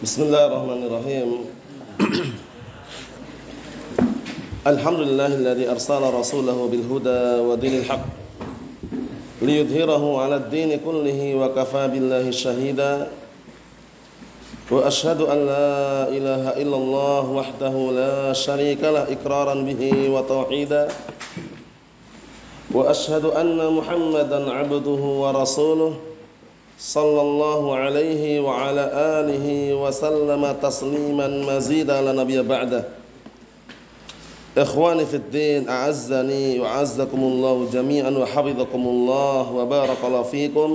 بسم الله الرحمن الرحيم. الحمد لله الذي أرسل رسوله بالهدى ودين الحق ليظهره على الدين كله وكفى بالله شهيدا. وأشهد أن لا إله إلا الله وحده لا شريك له إقرارا به وتوحيدا. وأشهد أن محمدا عبده ورسوله. صلى الله عليه وعلى آله وسلم تسليما مزيدا لا نبي بعده إخواني في الدين أعزني وأعزكم الله جميعا وحفظكم الله وبارك الله فيكم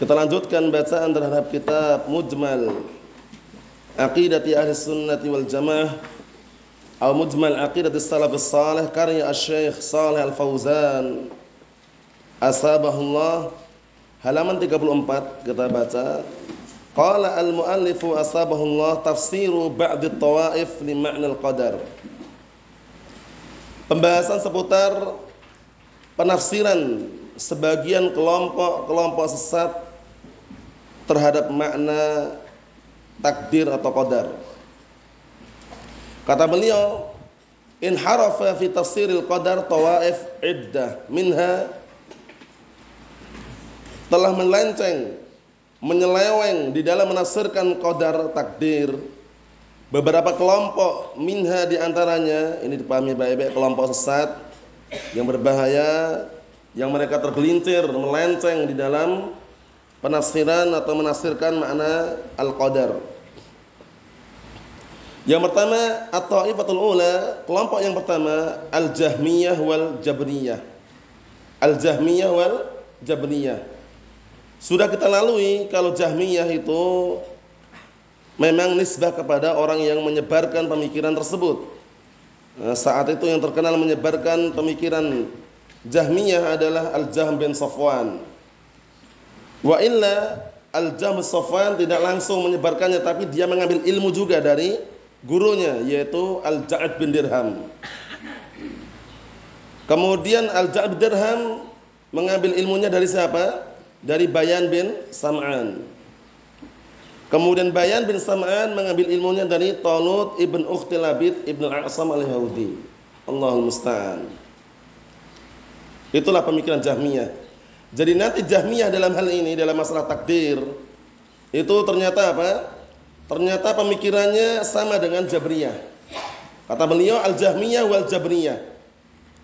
Kita lanjutkan bacaan terhadap kitab Mujmal Aqidati Ahli Sunnati wal Jamaah atau Mujmal Aqidati Salaf Salih karya Syekh Salih Al-Fauzan Asabahullah halaman 34 kita baca Qala al-muallifu asabahullah tafsiru ba'd at-tawaif li ma'na al-qadar Pembahasan seputar penafsiran sebagian kelompok-kelompok sesat terhadap makna takdir atau qadar. Kata beliau, in harafa fi tafsiril qadar tawaif iddah minha telah melenceng, menyeleweng di dalam menafsirkan qadar takdir. Beberapa kelompok minha di antaranya ini dipahami baik-baik kelompok sesat yang berbahaya yang mereka tergelincir melenceng di dalam penafsiran atau menafsirkan makna al-qadar. Yang pertama at-taifatul ula, kelompok yang pertama al-jahmiyah wal jabriyah. Al-jahmiyah wal jabriyah. Sudah kita lalui kalau jahmiyah itu memang nisbah kepada orang yang menyebarkan pemikiran tersebut. Nah, saat itu yang terkenal menyebarkan pemikiran Jahmiyah adalah Al-Jahm bin Safwan Wa illa Al-Jahm Safwan tidak langsung menyebarkannya tapi dia mengambil ilmu juga dari gurunya yaitu Al-Ja'ad bin Dirham. Kemudian Al-Ja'ad bin Dirham mengambil ilmunya dari siapa? Dari Bayan bin Sam'an. Kemudian Bayan bin Sam'an mengambil ilmunya dari Talut ibn Ukhtilabid ibn Al-A'sam al-Yahudi. Allahul Musta'an. Itulah pemikiran Jahmiyah. Jadi nanti Jahmiyah dalam hal ini dalam masalah takdir itu ternyata apa? Ternyata pemikirannya sama dengan Jabriyah. Kata beliau Al-Jahmiyah wal Jabriyah.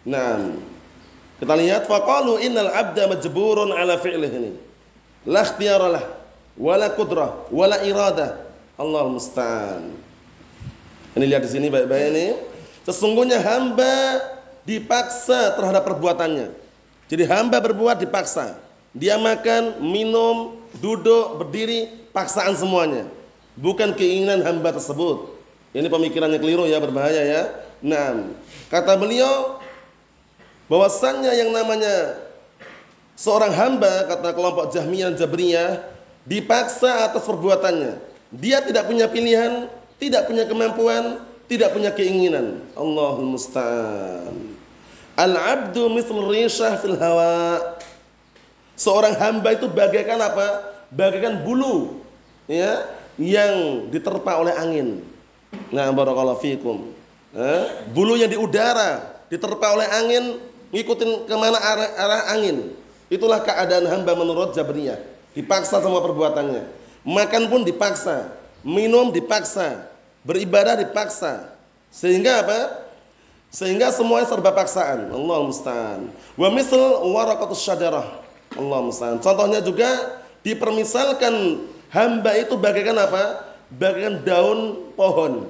Nah, kita lihat faqalu innal abda majburun ala fi'lih ini. La ikhtiyara lah, wala qudrah, wala iradah. Allah musta'an. Ini lihat di sini baik-baik ini. Sesungguhnya hamba dipaksa terhadap perbuatannya. Jadi hamba berbuat dipaksa. Dia makan, minum, duduk, berdiri, paksaan semuanya. Bukan keinginan hamba tersebut. Ini pemikirannya keliru ya, berbahaya ya. Nah, kata beliau bahwasannya yang namanya seorang hamba kata kelompok Jahmiyah Jabriyah dipaksa atas perbuatannya. Dia tidak punya pilihan, tidak punya kemampuan, tidak punya keinginan. Allahul musta'an. Al-abdu misl rishah fil hawa. Seorang hamba itu bagaikan apa? Bagaikan bulu ya yang diterpa oleh angin. Nah, barakallahu fikum. Eh, bulu di udara diterpa oleh angin, ngikutin ke mana arah, arah angin. Itulah keadaan hamba menurut Jabriyah. Dipaksa semua perbuatannya. Makan pun dipaksa, minum dipaksa, beribadah dipaksa. Sehingga apa? Sehingga semuanya serba paksaan. Allah musta'an. Wa misal waraqatus syajarah. Allah musta'an. Contohnya juga dipermisalkan hamba itu bagaikan apa? Bagaikan daun pohon.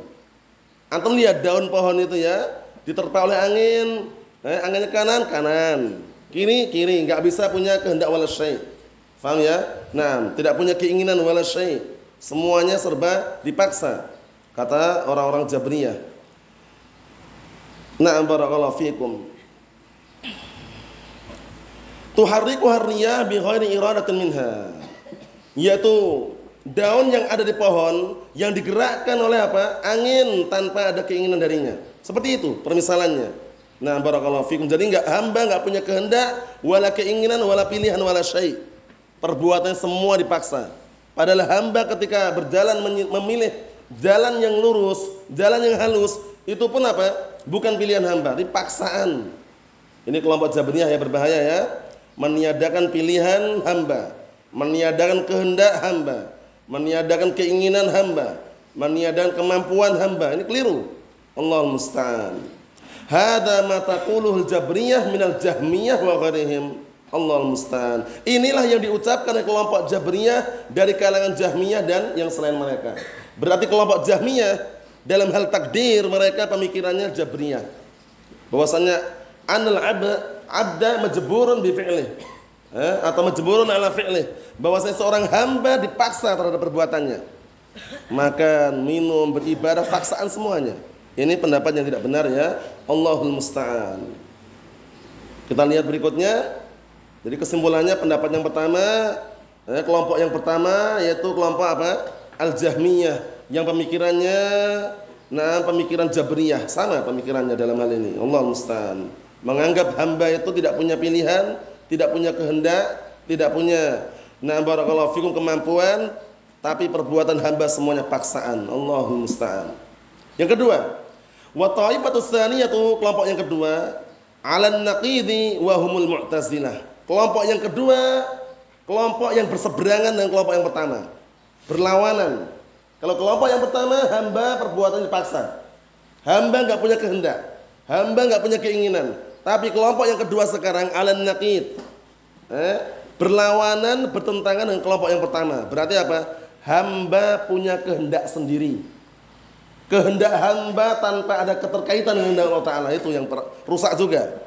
Antum lihat daun pohon itu ya, diterpa oleh angin. Eh, anginnya kanan, kanan. Kiri, kiri, enggak bisa punya kehendak wala syai'. Faham ya? Nah, tidak punya keinginan wala syai. Semuanya serba dipaksa. Kata orang-orang Jabriyah. Na'am barakallahu fikum. Tuharriku harriyah bi ghairi iradatin minha. Yaitu daun yang ada di pohon yang digerakkan oleh apa? Angin tanpa ada keinginan darinya. Seperti itu permisalannya. Nah, barakallahu fikum. Jadi enggak hamba enggak punya kehendak, wala keinginan, wala pilihan, wala syai. Perbuatan semua dipaksa. Padahal hamba ketika berjalan memilih jalan yang lurus, jalan yang halus, itu pun apa? Bukan pilihan hamba, dipaksaan. Ini kelompok Jabriyah yang berbahaya ya. Meniadakan pilihan hamba, meniadakan kehendak hamba, meniadakan keinginan hamba, meniadakan kemampuan hamba. Ini keliru. Allah musta'an. Hada ma taquluhul Jabriyah minal Jahmiyah wa ghairihim. Allah musta'an. Inilah yang diucapkan oleh kelompok Jabriyah dari kalangan Jahmiyah dan yang selain mereka. Berarti kelompok Jahmiyah dalam hal takdir mereka pemikirannya Jabriyah. Bahwasanya anal abda abda majburun bi fi'lih. Eh, atau majburun ala fi'lih. Bahwasanya seorang hamba dipaksa terhadap perbuatannya. Makan, minum, beribadah, paksaan semuanya. Ini pendapat yang tidak benar ya. Allahul musta'an. Kita lihat berikutnya. Jadi kesimpulannya pendapat yang pertama, eh, kelompok yang pertama yaitu kelompok apa? Al-Jahmiyah yang pemikirannya nah pemikiran Jabriyah, sama pemikirannya dalam hal ini. Allah musta'an. Menganggap hamba itu tidak punya pilihan, tidak punya kehendak, tidak punya nah barakallahu fikum kemampuan, tapi perbuatan hamba semuanya paksaan. Allahul musta'an. Yang kedua, Wa taifatu tsaniyatu kelompok yang kedua alan naqidi wa humul mu'tazilah. Kelompok yang kedua kelompok yang berseberangan dengan kelompok yang pertama. Berlawanan. Kalau kelompok yang pertama hamba perbuatan dipaksa. Hamba enggak punya kehendak. Hamba enggak punya keinginan. Tapi kelompok yang kedua sekarang alan naqid. Eh, berlawanan bertentangan dengan kelompok yang pertama. Berarti apa? Hamba punya kehendak sendiri kehendak hamba tanpa ada keterkaitan dengan Allah Taala itu yang rusak juga.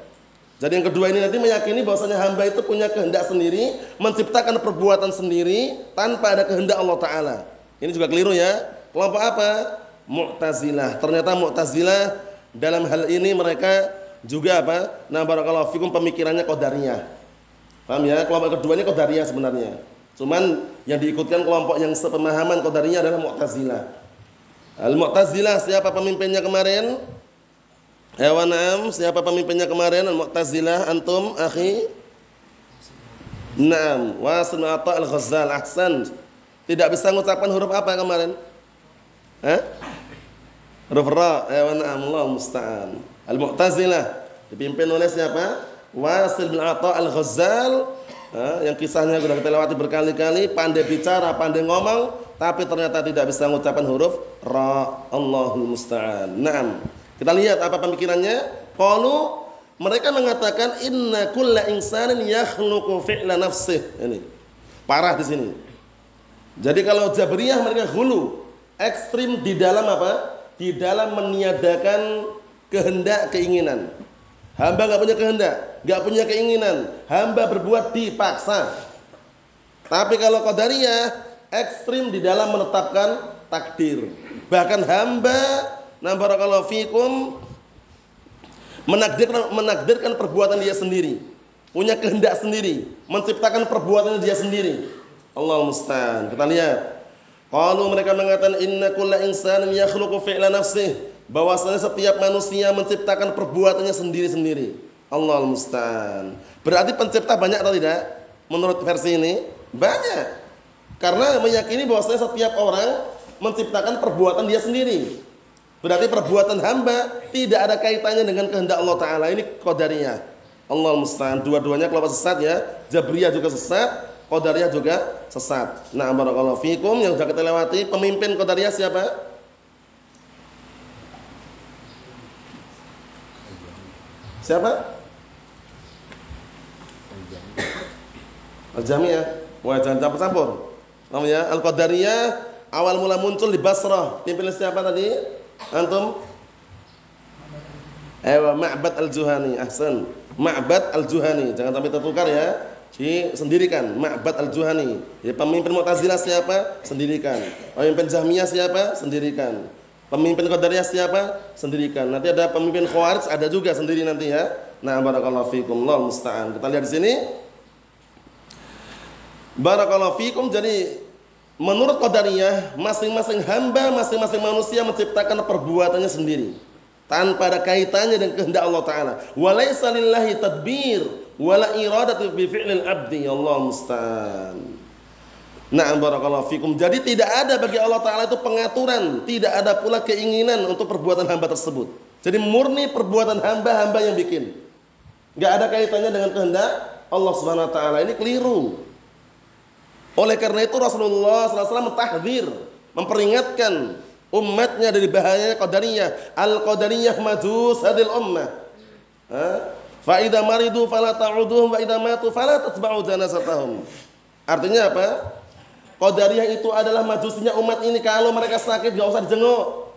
Jadi yang kedua ini nanti meyakini bahwasanya hamba itu punya kehendak sendiri, menciptakan perbuatan sendiri tanpa ada kehendak Allah Taala. Ini juga keliru ya. Kelompok apa? Mu'tazilah. Ternyata Mu'tazilah dalam hal ini mereka juga apa? Nah barakallahu fikum pemikirannya qadariyah. Paham ya? Kelompok kedua ini qadariyah sebenarnya. Cuman yang diikutkan kelompok yang sepemahaman qadariyah adalah Mu'tazilah. Al-Mu'tazilah siapa pemimpinnya kemarin? Hewan am, siapa pemimpinnya kemarin? Al-Mu'tazilah antum akhi? Naam, Wasil Atta Al-Ghazal ahsan. Tidak bisa mengucapkan huruf apa kemarin? Hah? Huruf ra, hewan am Allah musta'an. Al-Mu'tazilah dipimpin oleh siapa? Wasil bin Atta Al-Ghazal yang kisahnya sudah kita lewati berkali-kali, pandai bicara, pandai ngomong, tapi ternyata tidak bisa mengucapkan huruf ra. Allahul musta'an. Naam. Kita lihat apa pemikirannya? Qalu mereka mengatakan inna kulla insanin yakhluqu fi'la nafsih. Ini. Parah di sini. Jadi kalau Jabriyah mereka hulu, ekstrim di dalam apa? Di dalam meniadakan kehendak keinginan. Hamba nggak punya kehendak, nggak punya keinginan. Hamba berbuat dipaksa. Tapi kalau qadariyah ekstrim di dalam menetapkan takdir. Bahkan hamba na barakallahu fikum menakdirkan menakdirkan perbuatan dia sendiri. Punya kehendak sendiri, menciptakan perbuatan dia sendiri. Allah musta'an. Kita lihat. Kalau mereka mengatakan inna kulla insanin yakhluqu fi'la nafsihi bahwasanya setiap manusia menciptakan perbuatannya sendiri-sendiri. Allah musta'an. Berarti pencipta banyak atau tidak? Menurut versi ini banyak. Karena meyakini bahwasanya setiap orang menciptakan perbuatan dia sendiri. Berarti perbuatan hamba tidak ada kaitannya dengan kehendak Allah Taala. Ini qadariyah. Allah musta'an. Dua-duanya kelompok sesat ya. Jabriyah juga sesat, qadariyah juga sesat. Nah, barakallahu fikum yang sudah kita lewati, pemimpin qadariyah siapa? Siapa? Al-Jami'ah. Wah, jangan campur-campur. Namanya Al-Qadariyah awal mula muncul di Basrah. Pimpin siapa tadi? Antum? Ewa Ma'bad Al-Juhani. Ahsan. Ma'bad Al-Juhani. Jangan sampai tertukar ya. sendirikan. Ma'bad al-Juhani. Ya, pemimpin Mu'tazilah siapa? Sendirikan. Pemimpin Jahmiyah siapa? Sendirikan. Pemimpin Qadariyah siapa? Sendirikan. Nanti ada pemimpin Khawarij ada juga sendiri nanti ya. Nah, barakallahu fikum. Allah musta'an. Kita lihat di sini. Barakallahu fikum. Jadi menurut Qadariyah, masing-masing hamba, masing-masing manusia menciptakan perbuatannya sendiri tanpa ada kaitannya dengan kehendak Allah taala. Walaysa lillahi tadbir wala iradatu bi fi'lil abdi Allah musta'an. Na'am barakallahu fikum. Jadi tidak ada bagi Allah taala itu pengaturan, tidak ada pula keinginan untuk perbuatan hamba tersebut. Jadi murni perbuatan hamba-hamba yang bikin. Enggak ada kaitannya dengan kehendak Allah Subhanahu wa taala. Ini keliru. Oleh karena itu Rasulullah SAW mentahdir, memperingatkan umatnya dari bahayanya qadariyah. Al-qadariyah majus hadil ummah. Fa idza maridu fala ta'uduhum wa idza matu fala tatba'u janazatahum. Artinya apa? Qadariyah itu adalah majusinya umat ini kalau mereka sakit enggak usah dijenguk.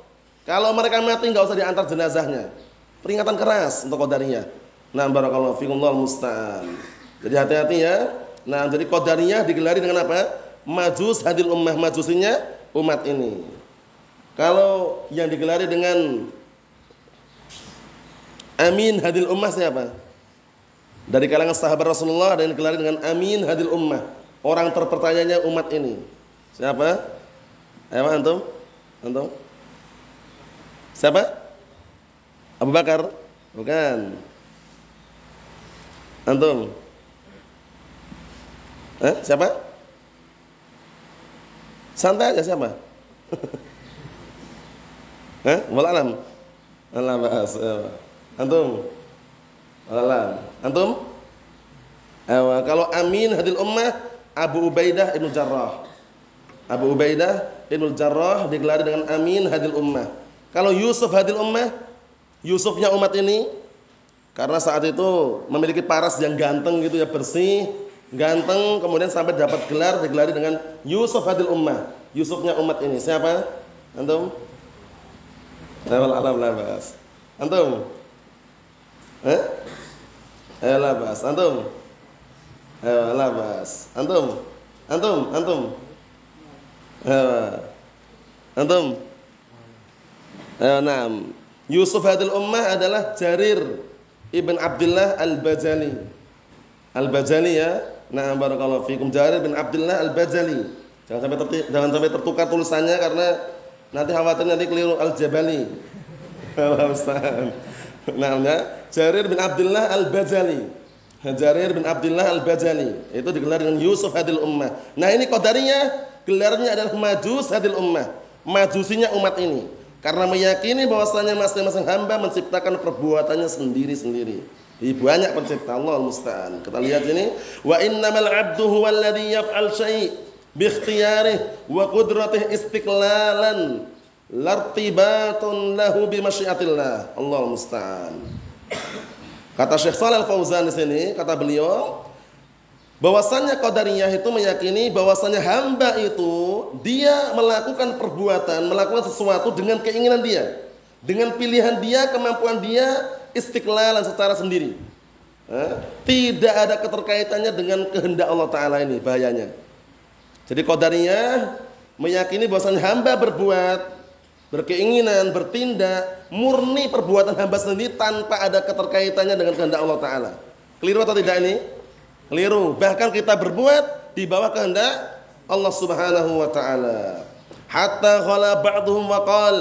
Kalau mereka mati enggak usah diantar jenazahnya. Peringatan keras untuk Qadariyah. Nah, barakallahu fikum musta'an. Jadi hati-hati ya. Nah, jadi Qadariyah digelari dengan apa? Majus hadil ummah majusinya umat ini. Kalau yang digelari dengan Amin hadil ummah siapa? Dari kalangan sahabat Rasulullah ada yang digelari dengan Amin hadil ummah. Orang terpercayanya umat ini. Siapa? Ayo antum? Antum? Siapa? Abu Bakar? Bukan. Antum? Eh, siapa? Santai aja siapa? Eh, walalam. Allah bahas. Antum? Alam. Antum? Ewa, kalau Amin hadil ummah Abu Ubaidah Ibnu Jarrah. Abu Ubaidah Ibnu Jarrah digelari dengan Amin hadil ummah. Kalau Yusuf hadil ummah, Yusufnya umat ini karena saat itu memiliki paras yang ganteng gitu ya bersih, ganteng kemudian sampai dapat gelar digelari dengan Yusuf hadil ummah. Yusufnya umat ini. Siapa? Antum? Alam labas. Antum? Eh? Eh labas. Antum? Eh labas. Antum? Antum? Antum? Eh. Antum? Eh, nah. Yusuf hadil ummah adalah Jarir ibn Abdullah al-Bajali. Al-Bajali ya. Nah, barakallahu fikum Jarir bin Abdullah al-Bajali. Jangan sampai jangan sampai tertukar tulisannya karena nanti khawatir nanti keliru al-Jabali. Nah, Jarir bin Abdullah Al-Bajali. Jarir bin Abdullah Al-Bajali itu digelar dengan Yusuf Hadil Ummah. Nah, ini qadariyah gelarnya adalah Majus Hadil Ummah. Majusinya umat ini. Karena meyakini bahwasanya masing-masing hamba menciptakan perbuatannya sendiri-sendiri. Banyak pencipta Allah musta'an. Kita lihat ini, wa innamal 'abdu huwal ladzi yaf'al syai' bi ikhtiyarihi wa qudratihi istiqlalan lartibatun lahu bi masyiatillah. Allah musta'an. Kata Syekh Shalal Fauzan di sini, kata beliau, bahwasannya qadariyah itu meyakini bahwasannya hamba itu dia melakukan perbuatan, melakukan sesuatu dengan keinginan dia, dengan pilihan dia, kemampuan dia, istiqlalan secara sendiri. Tidak ada keterkaitannya dengan kehendak Allah Taala ini bahayanya. Jadi qadariyah meyakini bahwasannya hamba berbuat berkeinginan, bertindak, murni perbuatan hamba sendiri tanpa ada keterkaitannya dengan kehendak Allah Ta'ala. Keliru atau tidak ini? Keliru. Bahkan kita berbuat di bawah kehendak Allah Subhanahu wa taala. Hatta khala ba'dhum wa qal.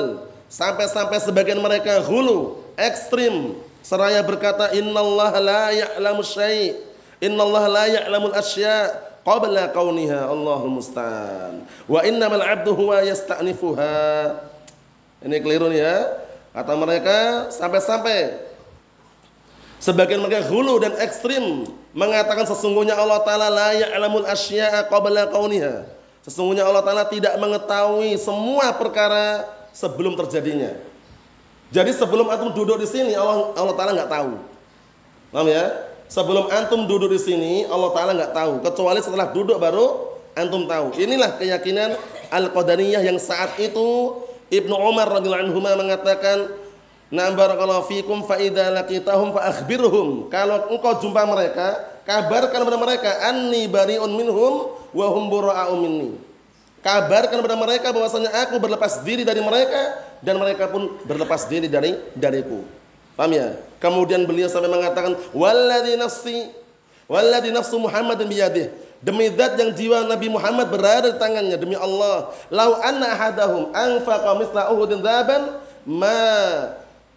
Sampai-sampai sebagian mereka hulu, ekstrim, seraya berkata innallaha la ya'lamu syai'. Innallaha la ya'lamul asya' qabla kauniha Allahul musta'an. Wa innamal 'abdu huwa yasta'nifuha. Ini keliru nih ya. Kata mereka sampai-sampai sebagian mereka hulu dan ekstrim mengatakan sesungguhnya Allah taala la ya'lamul asya'a qabla kauniha. Sesungguhnya Allah taala tidak mengetahui semua perkara sebelum terjadinya. Jadi sebelum antum duduk di sini Allah Allah taala nggak tahu. Paham ya? Sebelum antum duduk di sini Allah taala nggak tahu, kecuali setelah duduk baru antum tahu. Inilah keyakinan Al-Qadariyah yang saat itu Ibnu Umar radhiyallahu anhu mengatakan, "Na'am barakallahu fikum fa idza laqitahum fa akhbirhum." Kalau engkau jumpa mereka, kabarkan kepada mereka anni bariun minhum wa hum bura'u minni. Kabarkan kepada mereka bahwasanya aku berlepas diri dari mereka dan mereka pun berlepas diri dari dariku. Paham ya? Kemudian beliau sampai mengatakan walladzi nafsi walladzi nafsu Muhammadin biyadih. Demi zat yang jiwa Nabi Muhammad berada di tangannya demi Allah. Lau anna ahadahum anfaqa mithla Uhudin dzaban ma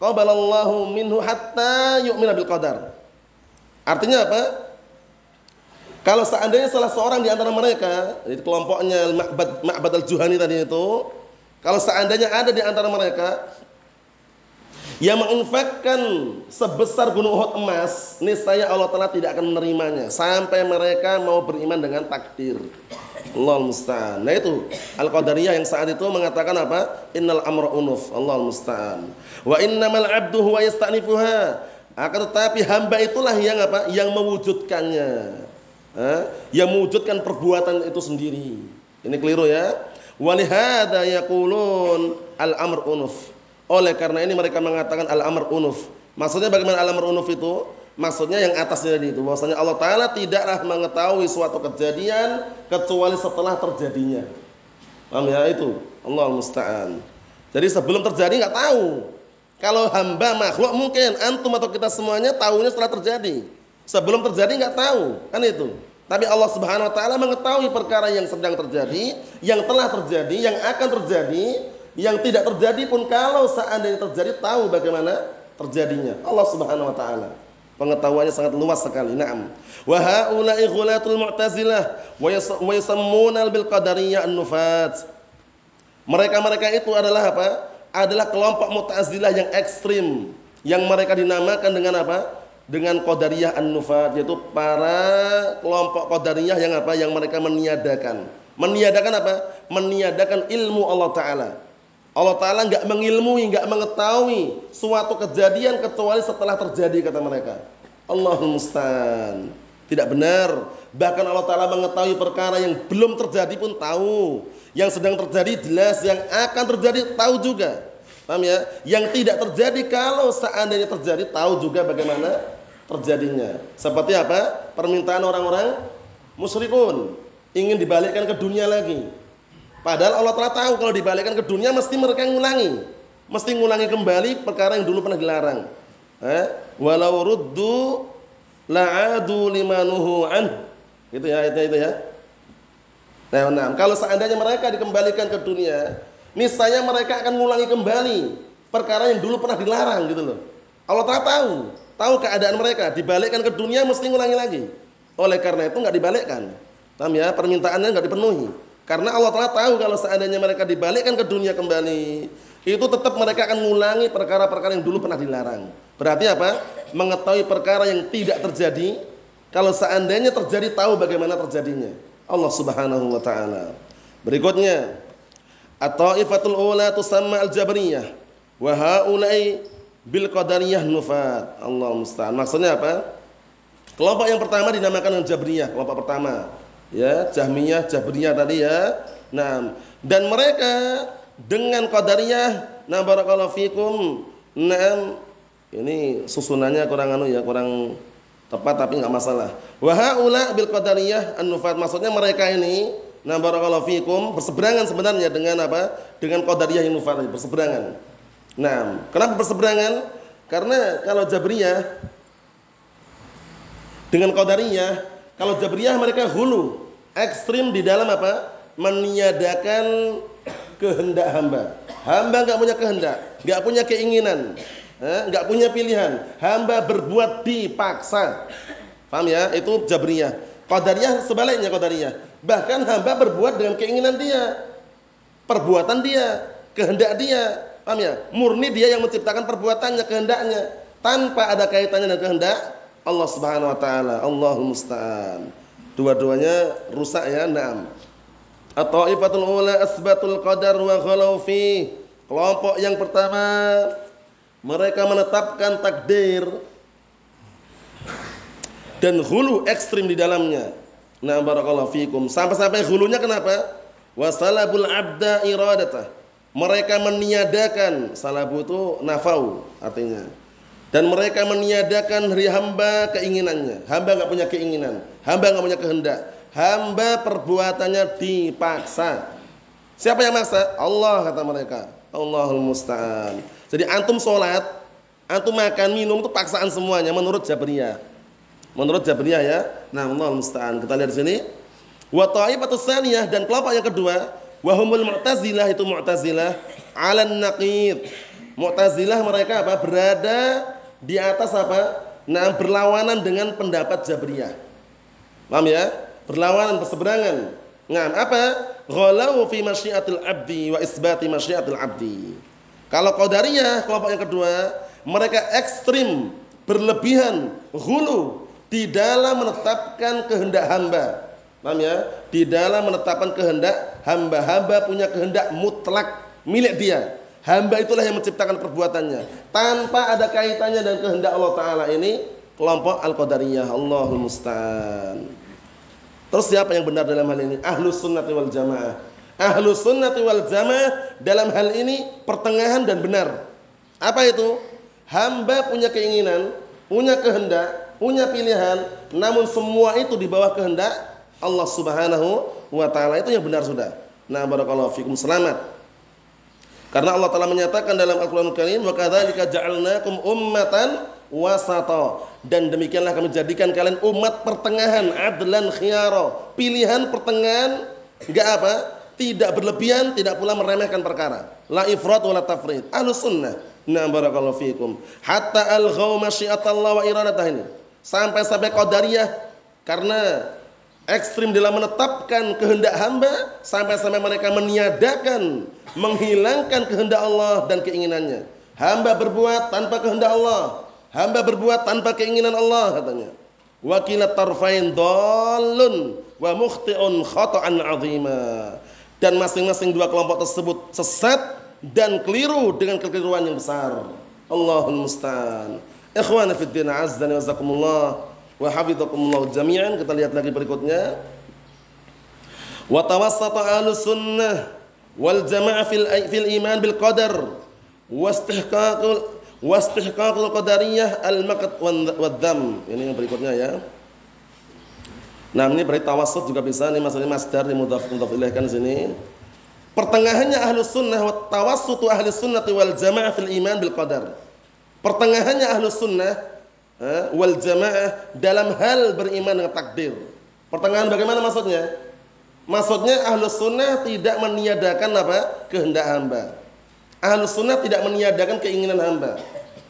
qabalallahu minhu hatta yu'mina bil qadar. Artinya apa? Kalau seandainya salah seorang di antara mereka, itu kelompoknya Ma'bad, Ma'bad al-Juhani tadi itu, kalau seandainya ada di antara mereka yang menginfakkan sebesar gunung Uhud emas, niscaya Allah Taala tidak akan menerimanya sampai mereka mau beriman dengan takdir. Allah musta'an. Nah itu Al-Qadariyah yang saat itu mengatakan apa? Innal amra unuf. Allah musta'an. Wa innamal abdu huwa yasta'nifuha. Akan tetapi hamba itulah yang apa? Yang mewujudkannya. Eh? Yang mewujudkan perbuatan itu sendiri. Ini keliru ya. Walihada yaqulun al-amr unuf. Oleh karena ini mereka mengatakan al-amr unuf. Maksudnya bagaimana al-amr unuf itu? Maksudnya yang atasnya tadi itu bahwasanya Allah taala tidaklah mengetahui suatu kejadian kecuali setelah terjadinya. Paham ya itu? Allah musta'an. Jadi sebelum terjadi nggak tahu. Kalau hamba makhluk mungkin antum atau kita semuanya tahunya setelah terjadi. Sebelum terjadi nggak tahu, kan itu. Tapi Allah Subhanahu wa taala mengetahui perkara yang sedang terjadi, yang telah terjadi, yang akan terjadi yang tidak terjadi pun kalau seandainya terjadi tahu bagaimana terjadinya. Allah Subhanahu wa taala. Pengetahuannya sangat luas sekali. Naam. Wa haula'i ghulatul mu'tazilah wa yusammuna bil qadariyah an-nufat. Mereka-mereka itu adalah apa? Adalah kelompok Mu'tazilah yang ekstrim yang mereka dinamakan dengan apa? Dengan Qadariyah An-Nufat yaitu para kelompok Qadariyah yang apa? Yang mereka meniadakan. Meniadakan apa? Meniadakan ilmu Allah taala. Allah Ta'ala nggak mengilmui, nggak mengetahui suatu kejadian kecuali setelah terjadi kata mereka. Allahul Musta'an. Tidak benar. Bahkan Allah Ta'ala mengetahui perkara yang belum terjadi pun tahu. Yang sedang terjadi jelas, yang akan terjadi tahu juga. Paham ya? Yang tidak terjadi kalau seandainya terjadi tahu juga bagaimana terjadinya. Seperti apa? Permintaan orang-orang musyrikun ingin dibalikkan ke dunia lagi. Padahal Allah telah tahu kalau dibalikkan ke dunia mesti mereka ngulangi. Mesti ngulangi kembali perkara yang dulu pernah dilarang. Eh? Walau ruddu la'adu limanuhu an. Gitu ya itu itu ya. Nah, nah, kalau seandainya mereka dikembalikan ke dunia, misalnya mereka akan ngulangi kembali perkara yang dulu pernah dilarang gitu loh. Allah telah tahu, tahu keadaan mereka, dibalikkan ke dunia mesti ngulangi lagi. Oleh karena itu nggak dibalikkan. Paham ya? Permintaannya nggak dipenuhi. Karena Allah telah tahu kalau seandainya mereka dibalikkan ke dunia kembali, itu tetap mereka akan mengulangi perkara-perkara yang dulu pernah dilarang. Berarti apa? Mengetahui perkara yang tidak terjadi, kalau seandainya terjadi tahu bagaimana terjadinya. Allah Subhanahu wa taala. Berikutnya, at-taifatul ula tusamma al-jabriyah wa haula'i bil qadariyah nufat. Allah musta'an. Maksudnya apa? Kelompok yang pertama dinamakan Jabriyah, kelompok pertama ya Jahmiyah Jabriyah tadi ya nah dan mereka dengan qadariyah nah barakallahu fikum nah ini susunannya kurang anu ya kurang tepat tapi enggak masalah wa haula bil qadariyah an-nufat maksudnya mereka ini nah barakallahu fikum berseberangan sebenarnya dengan apa dengan qadariyah yang nufat berseberangan nah kenapa berseberangan karena kalau Jabriyah dengan Qadariyah kalau Jabriyah mereka hulu ekstrim di dalam apa? Meniadakan kehendak hamba. Hamba nggak punya kehendak, nggak punya keinginan, eh, nggak punya pilihan. Hamba berbuat dipaksa. Paham ya? Itu Jabriyah. Qadariyah sebaliknya Qadariyah. Bahkan hamba berbuat dengan keinginan dia. Perbuatan dia, kehendak dia. Paham ya? Murni dia yang menciptakan perbuatannya, kehendaknya tanpa ada kaitannya dengan kehendak Allah Subhanahu wa taala. Allahumma musta'an. Dua-duanya rusak ya, naam. At-taifatul ula asbatul qadar wa ghalau. Kelompok yang pertama mereka menetapkan takdir dan hulu ekstrim di dalamnya. Nah barakallahu fikum. Sampai-sampai hulunya kenapa? Wasalabul abda iradata. Mereka meniadakan salabu itu nafau artinya. dan mereka meniadakan dari hamba keinginannya. Hamba nggak punya keinginan, hamba nggak punya kehendak. Hamba perbuatannya dipaksa. Siapa yang maksa? Allah kata mereka. Allahul musta'an. Jadi antum sholat, antum makan, minum itu paksaan semuanya menurut Jabriyah. Menurut Jabriyah ya. Nah, Allahul musta'an. Kita lihat di sini. Wa ta'ifatus saniyah dan kelompok yang kedua, wahumul mu'tazilah itu mu'tazilah 'alan naqid. Mu'tazilah mereka apa? Berada di atas apa? Nah, berlawanan dengan pendapat Jabriyah. Paham ya? Berlawanan, berseberangan. Nah, apa? Ghalau fi masyiatil abdi wa isbati masyiatil abdi. Kalau Qadariyah, kelompok yang kedua, mereka ekstrim, berlebihan, hulu di dalam menetapkan kehendak hamba. Paham ya? Di dalam menetapkan kehendak hamba. Hamba punya kehendak mutlak milik dia. Hamba itulah yang menciptakan perbuatannya tanpa ada kaitannya dengan kehendak Allah taala ini kelompok Al-Qadariyah. Allahul musta'an. Terus siapa yang benar dalam hal ini? Ahlus sunnati wal jamaah. Ahlus sunnati wal jamaah dalam hal ini pertengahan dan benar. Apa itu? Hamba punya keinginan, punya kehendak, punya pilihan, namun semua itu di bawah kehendak Allah Subhanahu wa taala. Itu yang benar sudah. Nah, barakallahu fikum. Selamat. Karena Allah telah menyatakan dalam Al-Qur'an Karim, "Wa kadzalika ja'alnakum ummatan wasata." Dan demikianlah kami jadikan kalian umat pertengahan, adlan khiyara. Pilihan pertengahan enggak apa? Tidak berlebihan, tidak pula meremehkan perkara. La ifrat wa la tafrid. Ahlus sunnah. Nah, barakallahu fikum. Hatta al-ghaw masyiatallah wa iradatah ini. Sampai-sampai qadariyah karena ekstrim dalam menetapkan kehendak hamba sampai-sampai mereka meniadakan, menghilangkan kehendak Allah dan keinginannya. Hamba berbuat tanpa kehendak Allah, hamba berbuat tanpa keinginan Allah katanya. Wakilat tarfain dolun wa mukhti'un khata'an 'azima. Dan masing-masing dua kelompok tersebut sesat dan keliru dengan kekeliruan yang besar. Allahul musta'an. Ikhwan fi din azza wa jazakumullah wa hafizakumullah jami'an. Kita lihat lagi berikutnya. Wa tawassata ahlus sunnah wal jamaah fil fil iman bil qadar wastihqaqul wastihqaqul qadariyah al maqt wad dam. Ini yang berikutnya ya. Nah, ini berarti tawassut juga bisa nih maksudnya masdar di mudhaf mudhaf ilaihkan sini. Pertengahannya ahlus sunnah wa tawassutu ahli sunnati wal jamaah fil iman bil qadar. Pertengahannya ahlus sunnah wal jamaah dalam hal beriman dengan takdir. Pertengahan bagaimana maksudnya? Maksudnya ahlus sunnah tidak meniadakan apa? kehendak hamba. Ahlus sunnah tidak meniadakan keinginan hamba.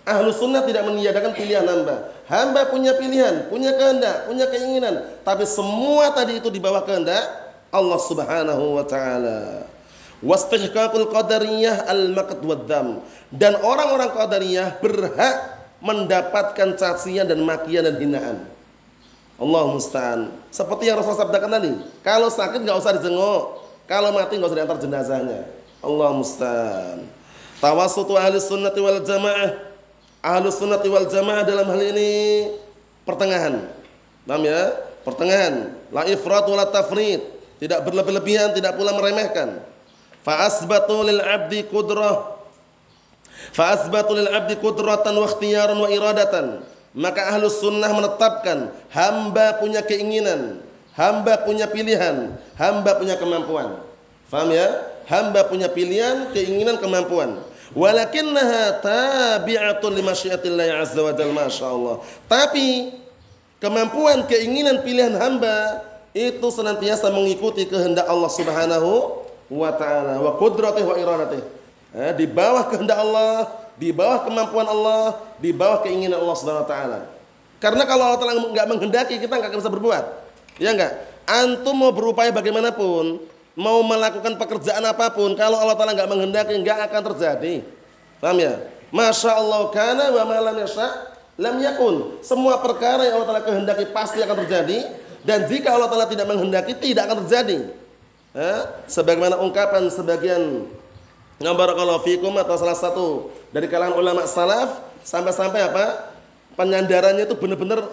Ahlus sunnah tidak meniadakan pilihan hamba. Hamba punya pilihan, punya kehendak, punya keinginan. Tapi semua tadi itu di bawah kehendak Allah subhanahu wa ta'ala. Wastihqaqul qadariyah al-maqd wad-dam. Dan orang-orang qadariyah berhak mendapatkan cacian dan makian dan hinaan. Allah musta'an. Seperti yang Rasulullah sabdakan tadi, kalau sakit nggak usah dijenguk, kalau mati nggak usah diantar jenazahnya. Allah musta'an. Tawasutu ahli sunnati wal jamaah. Ahli sunnati wal jamaah dalam hal ini pertengahan. Paham ya? Pertengahan. La ifrat wa la tafrid. Tidak berlebih-lebihan, tidak pula meremehkan. Fa asbatu lil abdi qudrah Fa asbatu lil abdi wa wa. Maka ahlus sunnah menetapkan hamba punya keinginan, hamba punya pilihan, hamba punya kemampuan. Faham ya? Hamba punya pilihan, keinginan, kemampuan. Walakinnaha tabi'atun li masyiatillah azza wa jalla masyaallah. Tapi kemampuan, keinginan, pilihan hamba itu senantiasa mengikuti kehendak Allah Subhanahu wa taala wa qudratihi wa iradatihi eh, di bawah kehendak Allah, di bawah kemampuan Allah, di bawah keinginan Allah Subhanahu wa taala. Karena kalau Allah Taala nggak menghendaki kita nggak akan bisa berbuat. Ya enggak? Antum mau berupaya bagaimanapun, mau melakukan pekerjaan apa pun, kalau Allah Taala nggak menghendaki nggak akan terjadi. Paham ya? Masya Allah kana wa ma lam yasha lam yakun. Semua perkara yang Allah Taala kehendaki pasti akan terjadi dan jika Allah Taala tidak menghendaki tidak akan terjadi. Eh? Sebagaimana ungkapan sebagian Ngabarakallahu fikum atau salah satu dari kalangan ulama salaf sampai-sampai apa? Penyandarannya itu benar-benar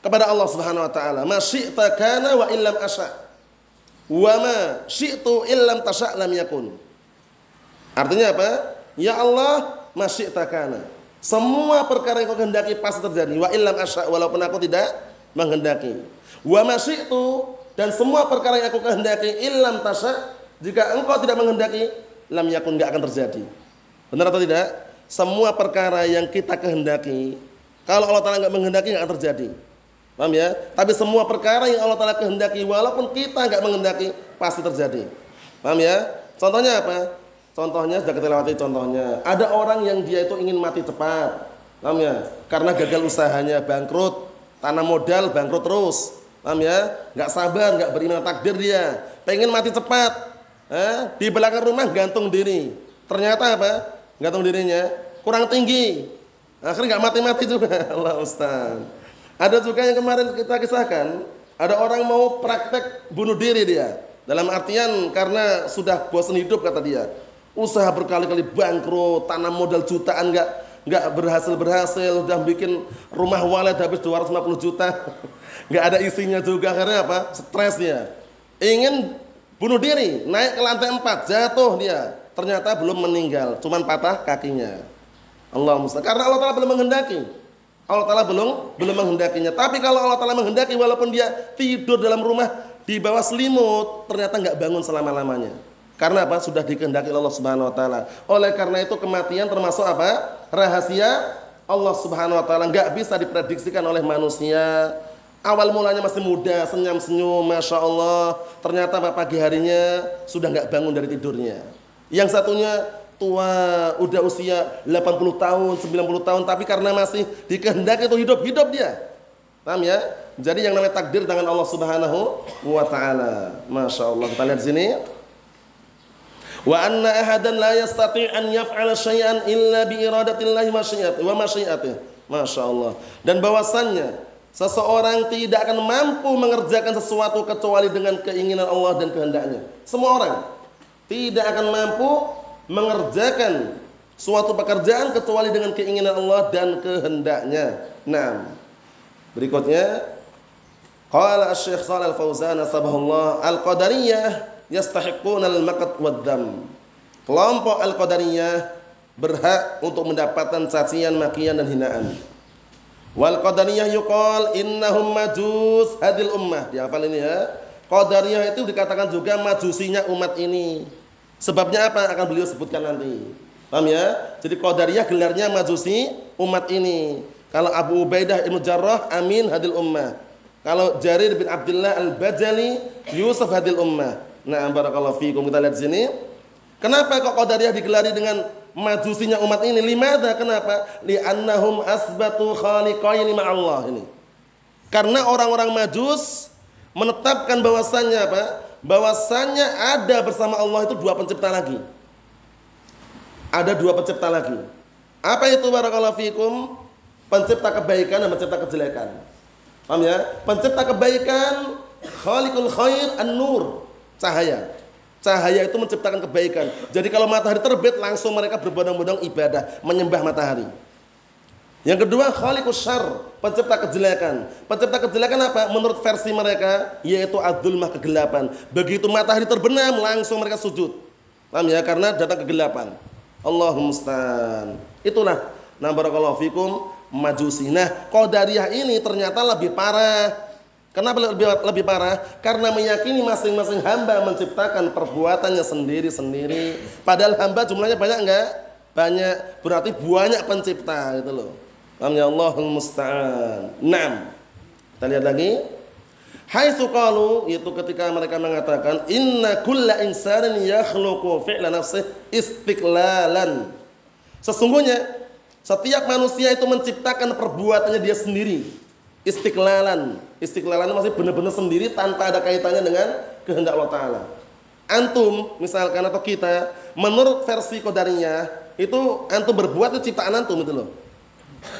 kepada Allah Subhanahu wa taala. Ma syi'ta kana wa illam asya. Wa ma syi'tu illam tasya lam yakun. Artinya apa? Ya Allah, ma syi'ta kana. Semua perkara yang kau kehendaki pasti terjadi. Wa illam asya walaupun aku tidak menghendaki. Wa masyi'tu dan semua perkara yang aku kehendaki illam tasya jika engkau tidak menghendaki lam yakun enggak akan terjadi. Benar atau tidak? Semua perkara yang kita kehendaki kalau Allah Taala enggak menghendaki enggak akan terjadi. Paham ya? Tapi semua perkara yang Allah Taala kehendaki walaupun kita enggak menghendaki pasti terjadi. Paham ya? Contohnya apa? Contohnya sudah kita lewati contohnya. Ada orang yang dia itu ingin mati cepat. Paham ya? Karena gagal usahanya, bangkrut, tanam modal bangkrut terus. Paham ya? Enggak sabar, enggak beriman takdir dia. Pengen mati cepat. Eh, di belakang rumah gantung diri. Ternyata apa? Gantung dirinya kurang tinggi. Akhirnya nggak mati-mati juga. Allah Ustaz. Ada juga yang kemarin kita kisahkan, ada orang mau praktek bunuh diri dia. Dalam artian karena sudah bosan hidup kata dia. Usaha berkali-kali bangkrut, tanam modal jutaan nggak nggak berhasil berhasil, udah bikin rumah walet habis 250 juta, nggak ada isinya juga akhirnya apa? Stres dia. Ingin bunuh diri, naik ke lantai 4, jatuh dia. Ternyata belum meninggal, cuman patah kakinya. Allah mustahil. Karena Allah Taala belum menghendaki. Allah Taala belum belum menghendakinya. Tapi kalau Allah Taala menghendaki, walaupun dia tidur dalam rumah di bawah selimut, ternyata nggak bangun selama lamanya. Karena apa? Sudah dikehendaki Allah Subhanahu Wa Taala. Oleh karena itu kematian termasuk apa? Rahasia Allah Subhanahu Wa Taala nggak bisa diprediksikan oleh manusia Awal mulanya masih muda, senyum-senyum, masya Allah. Ternyata pagi harinya sudah nggak bangun dari tidurnya. Yang satunya tua, udah usia 80 tahun, 90 tahun, tapi karena masih dikehendaki itu hidup-hidup dia. Paham ya? Jadi yang namanya takdir tangan Allah Subhanahu wa taala. Masya Allah. Kita lihat sini. Wa anna ahadan la yastati' an yaf'ala syai'an illa bi iradatillahi wa masyiatih. Masya Allah. Dan bahwasannya Seseorang tidak akan mampu mengerjakan sesuatu kecuali dengan keinginan Allah dan kehendaknya. Semua orang tidak akan mampu mengerjakan suatu pekerjaan kecuali dengan keinginan Allah dan kehendaknya. Nah, berikutnya qala Asy-Syaikh Shalal Fauzan sabahullah al-qadariyah yastahiquna al-maqt wad-dam. Kelompok al-qadariyah berhak untuk mendapatkan cacian, makian dan hinaan. Wal qadariyah yuqal innahum majus hadil ummah. Dihafal ini ya. Qadariyah itu dikatakan juga majusinya umat ini. Sebabnya apa? Akan beliau sebutkan nanti. Paham ya? Jadi Qadariyah gelarnya majusi umat ini. Kalau Abu Ubaidah Ibnu Jarrah amin hadil ummah. Kalau Jarir bin Abdullah Al-Bajali Yusuf hadil ummah. Nah, barakallahu fiikum kita lihat sini. Kenapa kok Qadariyah digelari dengan majusinya umat ini. Limada kenapa? Li'annahum asbatu khaliqaini ma'allah ini. Karena orang-orang majus menetapkan bahwasannya apa? Bahwasannya ada bersama Allah itu dua pencipta lagi. Ada dua pencipta lagi. Apa itu barakallahu fikum? Pencipta kebaikan dan pencipta kejelekan. Paham ya? Pencipta kebaikan khaliqul khair an-nur, cahaya. Cahaya itu menciptakan kebaikan. Jadi kalau matahari terbit langsung mereka berbondong-bondong ibadah, menyembah matahari. Yang kedua khaliqus syarr, pencipta kejelekan. Pencipta kejelekan apa? Menurut versi mereka yaitu adzulmah kegelapan. Begitu matahari terbenam langsung mereka sujud. Paham ya? Karena datang kegelapan. Allahumma musta'an. Itulah nah barakallahu fikum majusi. Nah, qadariyah ini ternyata lebih parah Kenapa lebih, lebih parah? Karena meyakini masing-masing hamba menciptakan perbuatannya sendiri-sendiri. Padahal hamba jumlahnya banyak enggak? Banyak. Berarti banyak pencipta gitu loh. Paham ya Allahul musta'an. Naam. Kita lihat lagi. Hai qalu itu ketika mereka mengatakan inna kulla insanin yakhluqu fi'la nafsih istiqlalan. Sesungguhnya setiap manusia itu menciptakan perbuatannya dia sendiri istiqlalan. Istiqlalan masih benar-benar sendiri tanpa ada kaitannya dengan kehendak Allah Ta'ala. Antum misalkan atau kita menurut versi kodarinya itu antum berbuat itu ciptaan antum itu loh.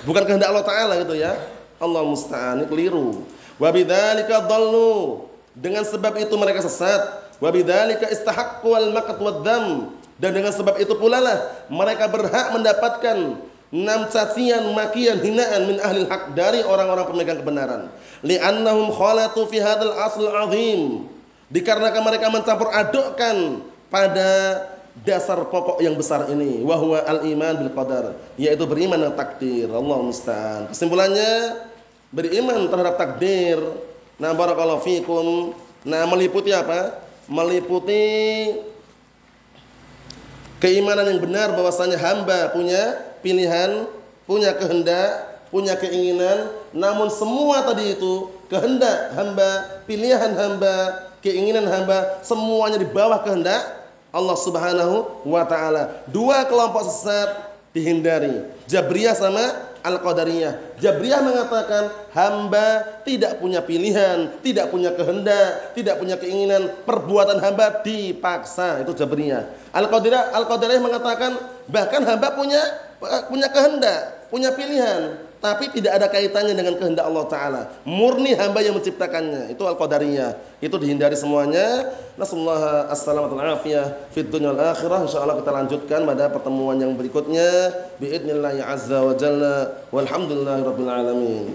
Bukan kehendak Allah Ta'ala gitu ya. Allah musta'an keliru. Wa bidzalika dhallu. Dengan sebab itu mereka sesat. Wa bidzalika istahaqqu wad-dam. Dan dengan sebab itu pula lah mereka berhak mendapatkan enam cacian, makian, hinaan min ahli hak dari orang-orang pemegang kebenaran. Li'annahum khalatu fi hadzal asl azim. Dikarenakan mereka mencampur adukkan pada dasar pokok yang besar ini. Wahwa al-iman bil qadar yaitu beriman dengan takdir. Allah musta'an. Kesimpulannya beriman terhadap takdir. Nah barakallahu fikum. Nah meliputi apa? Meliputi keimanan yang benar bahwasanya hamba punya pilihan punya kehendak punya keinginan namun semua tadi itu kehendak hamba pilihan hamba keinginan hamba semuanya di bawah kehendak Allah Subhanahu wa taala. Dua kelompok sesat dihindari. Jabriyah sama Al-Qadariyah. Jabriyah mengatakan hamba tidak punya pilihan, tidak punya kehendak, tidak punya keinginan, perbuatan hamba dipaksa. Itu Jabriyah. Al-Qadariyah Al-Qadariyah mengatakan bahkan hamba punya punya kehendak, punya pilihan, tapi tidak ada kaitannya dengan kehendak Allah taala. Murni hamba yang menciptakannya. Itu al-qadariyah. Itu dihindari semuanya. Nasallahu as-salamatu wal afiyah fid dunya wal akhirah. Insyaallah kita lanjutkan pada pertemuan yang berikutnya. Biidznillah azza wa jalla. Walhamdulillahirabbil alamin.